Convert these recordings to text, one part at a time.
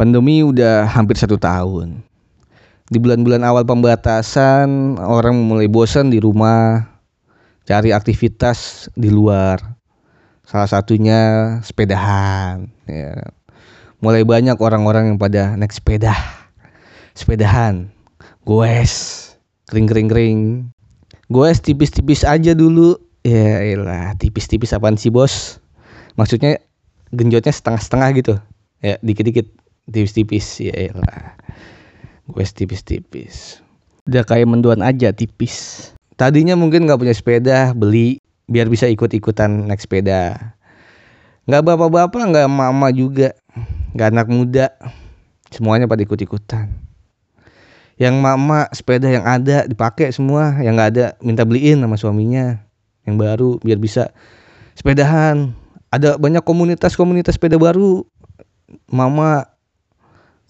Pandemi udah hampir satu tahun. Di bulan-bulan awal pembatasan, orang mulai bosan di rumah, cari aktivitas di luar. Salah satunya sepedahan. Ya. Mulai banyak orang-orang yang pada naik sepeda, sepedahan, goes, kering-kering-kering. Goes tipis-tipis aja dulu. Ya elah, tipis-tipis apaan sih bos? Maksudnya genjotnya setengah-setengah gitu. Ya, dikit-dikit tipis-tipis ya elah gue tipis-tipis. Udah kayak menduan aja tipis. Tadinya mungkin nggak punya sepeda beli biar bisa ikut-ikutan naik sepeda. Nggak bapak-bapak nggak mama juga. Nggak anak muda. Semuanya pada ikut-ikutan. Yang mama sepeda yang ada dipakai semua. Yang nggak ada minta beliin sama suaminya. Yang baru biar bisa sepedahan. Ada banyak komunitas-komunitas sepeda baru. Mama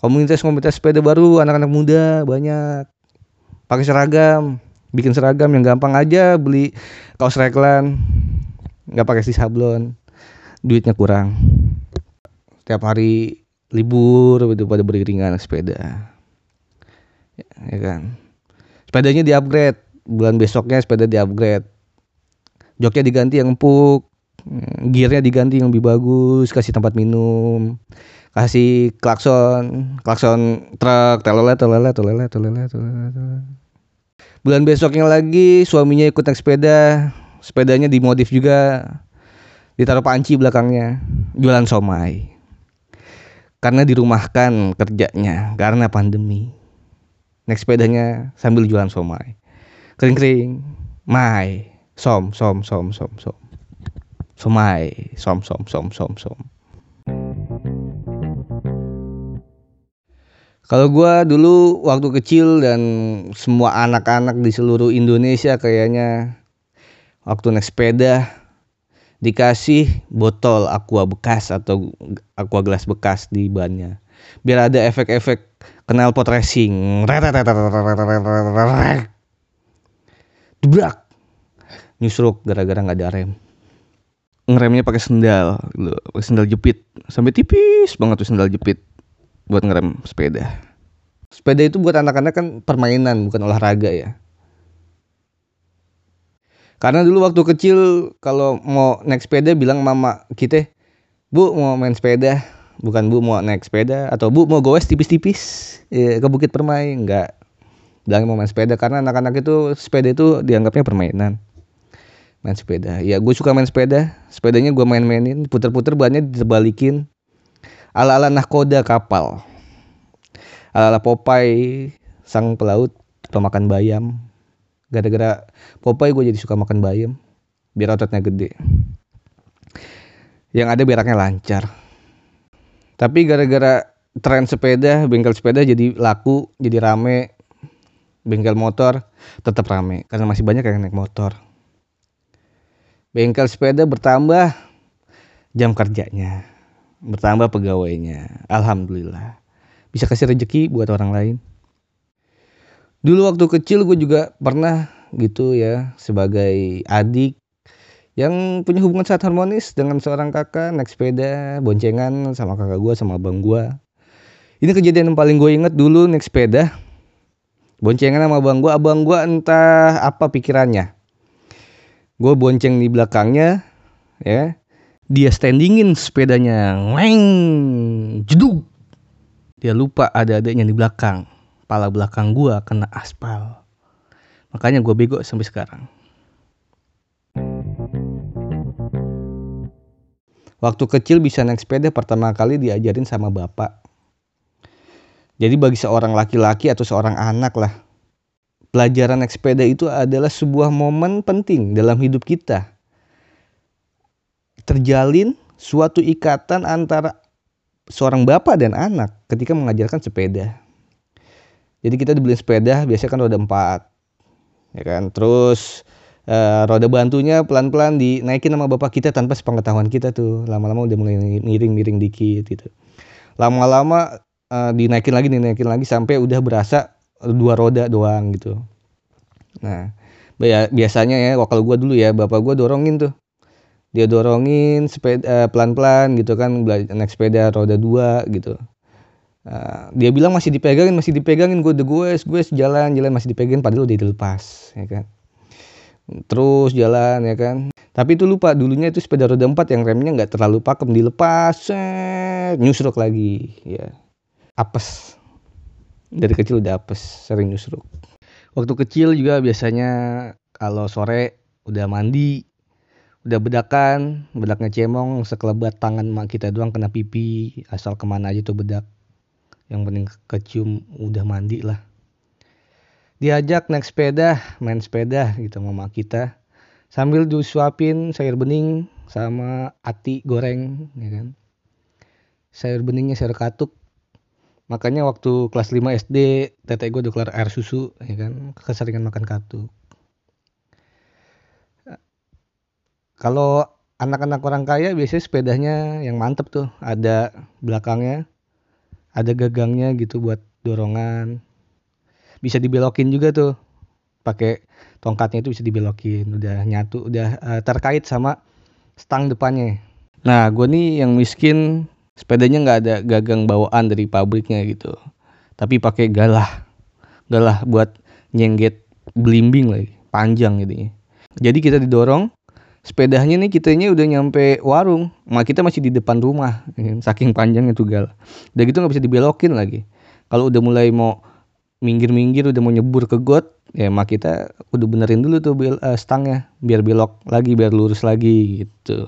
komunitas-komunitas sepeda baru anak-anak muda banyak. Pakai seragam bikin seragam yang gampang aja beli kaos reklan nggak pakai si sablon duitnya kurang. Setiap hari libur itu pada beriringan sepeda. Ya, ya kan? Sepedanya di upgrade bulan besoknya sepeda di upgrade joknya diganti yang empuk gearnya diganti yang lebih bagus kasih tempat minum kasih klakson klakson truk telolet telolet telolet telolet telolet bulan besoknya lagi suaminya ikut naik sepeda. Sepedanya dimodif juga. Ditaruh panci belakangnya. Jualan somai. Karena dirumahkan kerjanya karena pandemi. Naik sepedanya sambil jualan somai. Kering kering mai. Som som som som som somai. Som som som som som. Kalau gue dulu waktu kecil dan semua anak-anak di seluruh Indonesia kayaknya waktu naik sepeda dikasih botol aqua bekas atau aqua gelas bekas di bannya. Biar ada efek-efek kenal pot racing. Debrak nyusruk gara-gara nggak ada rem ngeremnya pakai sendal pakai sendal jepit sampai tipis banget tuh sendal jepit buat ngerem sepeda. Sepeda itu buat anak-anak kan permainan bukan olahraga ya. Karena dulu waktu kecil kalau mau naik sepeda bilang mama kita, "Bu, mau main sepeda." Bukan Bu mau naik sepeda atau Bu mau goes tipis-tipis ya, ke Bukit Permai, enggak. Bilang mau main sepeda karena anak-anak itu sepeda itu dianggapnya permainan. Main sepeda. Ya gue suka main sepeda. Sepedanya gue main-mainin, puter-puter bannya dibalikin ala-ala nahkoda kapal. Ala-ala Popeye sang pelaut pemakan bayam. Gara-gara Popeye gue jadi suka makan bayam biar ototnya gede. Yang ada beraknya lancar. Tapi gara-gara tren sepeda, bengkel sepeda jadi laku, jadi rame. Bengkel motor tetap rame karena masih banyak yang naik motor. Bengkel sepeda bertambah jam kerjanya bertambah pegawainya. Alhamdulillah. Bisa kasih rezeki buat orang lain. Dulu waktu kecil gue juga pernah gitu ya sebagai adik yang punya hubungan sangat harmonis dengan seorang kakak naik sepeda boncengan sama kakak gue sama abang gue ini kejadian yang paling gue inget dulu naik sepeda boncengan sama abang gue abang gue entah apa pikirannya gue bonceng di belakangnya ya. Dia standingin sepedanya weng jeduk. Dia lupa ada adanya di belakang. Pala belakang gua kena aspal. Makanya gua bego sampai sekarang. Waktu kecil bisa naik sepeda pertama kali diajarin sama bapak. Jadi bagi seorang laki-laki atau seorang anak lah pelajaran naik sepeda itu adalah sebuah momen penting dalam hidup kita terjalin suatu ikatan antara seorang bapak dan anak ketika mengajarkan sepeda. Jadi kita dibeli sepeda biasanya kan roda empat, ya kan. Terus uh, roda bantunya pelan-pelan dinaikin sama bapak kita tanpa sepengetahuan kita tuh. Lama-lama udah mulai miring-miring dikit gitu. Lama-lama uh, dinaikin lagi, dinaikin lagi sampai udah berasa dua roda doang gitu. Nah, biasanya ya kalau gua dulu ya bapak gua dorongin tuh dia dorongin sepeda uh, pelan-pelan gitu kan naik sepeda roda dua gitu Uh, dia bilang masih dipegangin, masih dipegangin, gue gue, gue jalan, jalan masih dipegangin, padahal udah dilepas, ya kan. Terus jalan, ya kan. Tapi itu lupa, dulunya itu sepeda roda empat yang remnya nggak terlalu pakem, dilepas, nyusruk lagi, ya. Apes. Dari kecil udah apes, sering nyusruk. Waktu kecil juga biasanya kalau sore udah mandi, udah bedakan bedaknya cemong sekelebat tangan mak kita doang kena pipi asal ke mana aja tuh bedak. Yang penting kecium udah mandi lah. Diajak naik sepeda main sepeda gitu sama mak kita. Sambil disuapin sayur bening sama ati goreng ya kan. Sayur beningnya sayur katuk makanya waktu kelas 5 SD tete gue udah kelar air susu ya kan keseringan makan katuk Kalau anak-anak orang kaya biasanya sepedanya yang mantep tuh, ada belakangnya, ada gagangnya gitu buat dorongan. Bisa dibelokin juga tuh. Pakai tongkatnya itu bisa dibelokin, udah nyatu, udah uh, terkait sama stang depannya. Nah, gue nih yang miskin sepedanya nggak ada gagang bawaan dari pabriknya gitu. Tapi pakai galah. Galah buat nyengget belimbing lagi, panjang gitu. Jadi kita didorong. Sepedanya nih kitanya udah nyampe warung. Mak kita masih di depan rumah. Ya saking panjangnya tuh gal udah gitu nggak bisa dibelokin lagi. Kalau udah mulai mau minggir-minggir udah mau nyebur ke got ya mak kita udah benerin dulu tuh bel, uh, stangnya. Biar belok lagi biar lurus lagi gitu